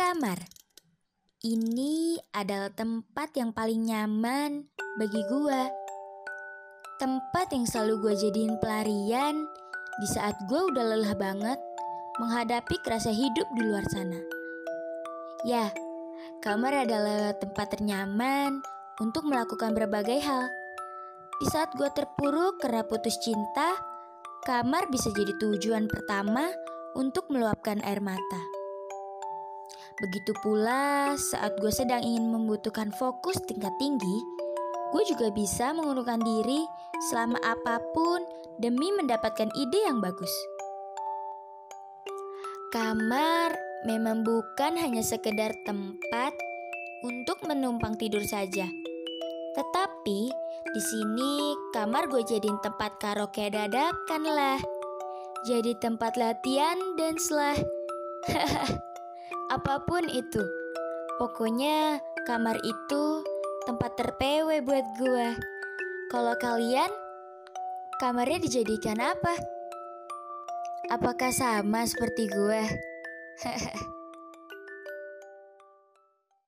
Kamar. Ini adalah tempat yang paling nyaman bagi gua. Tempat yang selalu gua jadiin pelarian di saat gua udah lelah banget menghadapi kerasa hidup di luar sana. Ya, kamar adalah tempat ternyaman untuk melakukan berbagai hal. Di saat gua terpuruk karena putus cinta, kamar bisa jadi tujuan pertama untuk meluapkan air mata. Begitu pula saat gue sedang ingin membutuhkan fokus tingkat tinggi, gue juga bisa mengurungkan diri selama apa pun demi mendapatkan ide yang bagus. Kamar memang bukan hanya sekedar tempat untuk menumpang tidur saja. Tetapi di sini kamar gue jadiin tempat karaoke dadakan lah. Jadi tempat latihan dan lah. Apa pun itu, pokoknya kamar itu tempat terpewe buat gue. Kalau kalian, kamarnya dijadikan apa? Apakah sama seperti gue?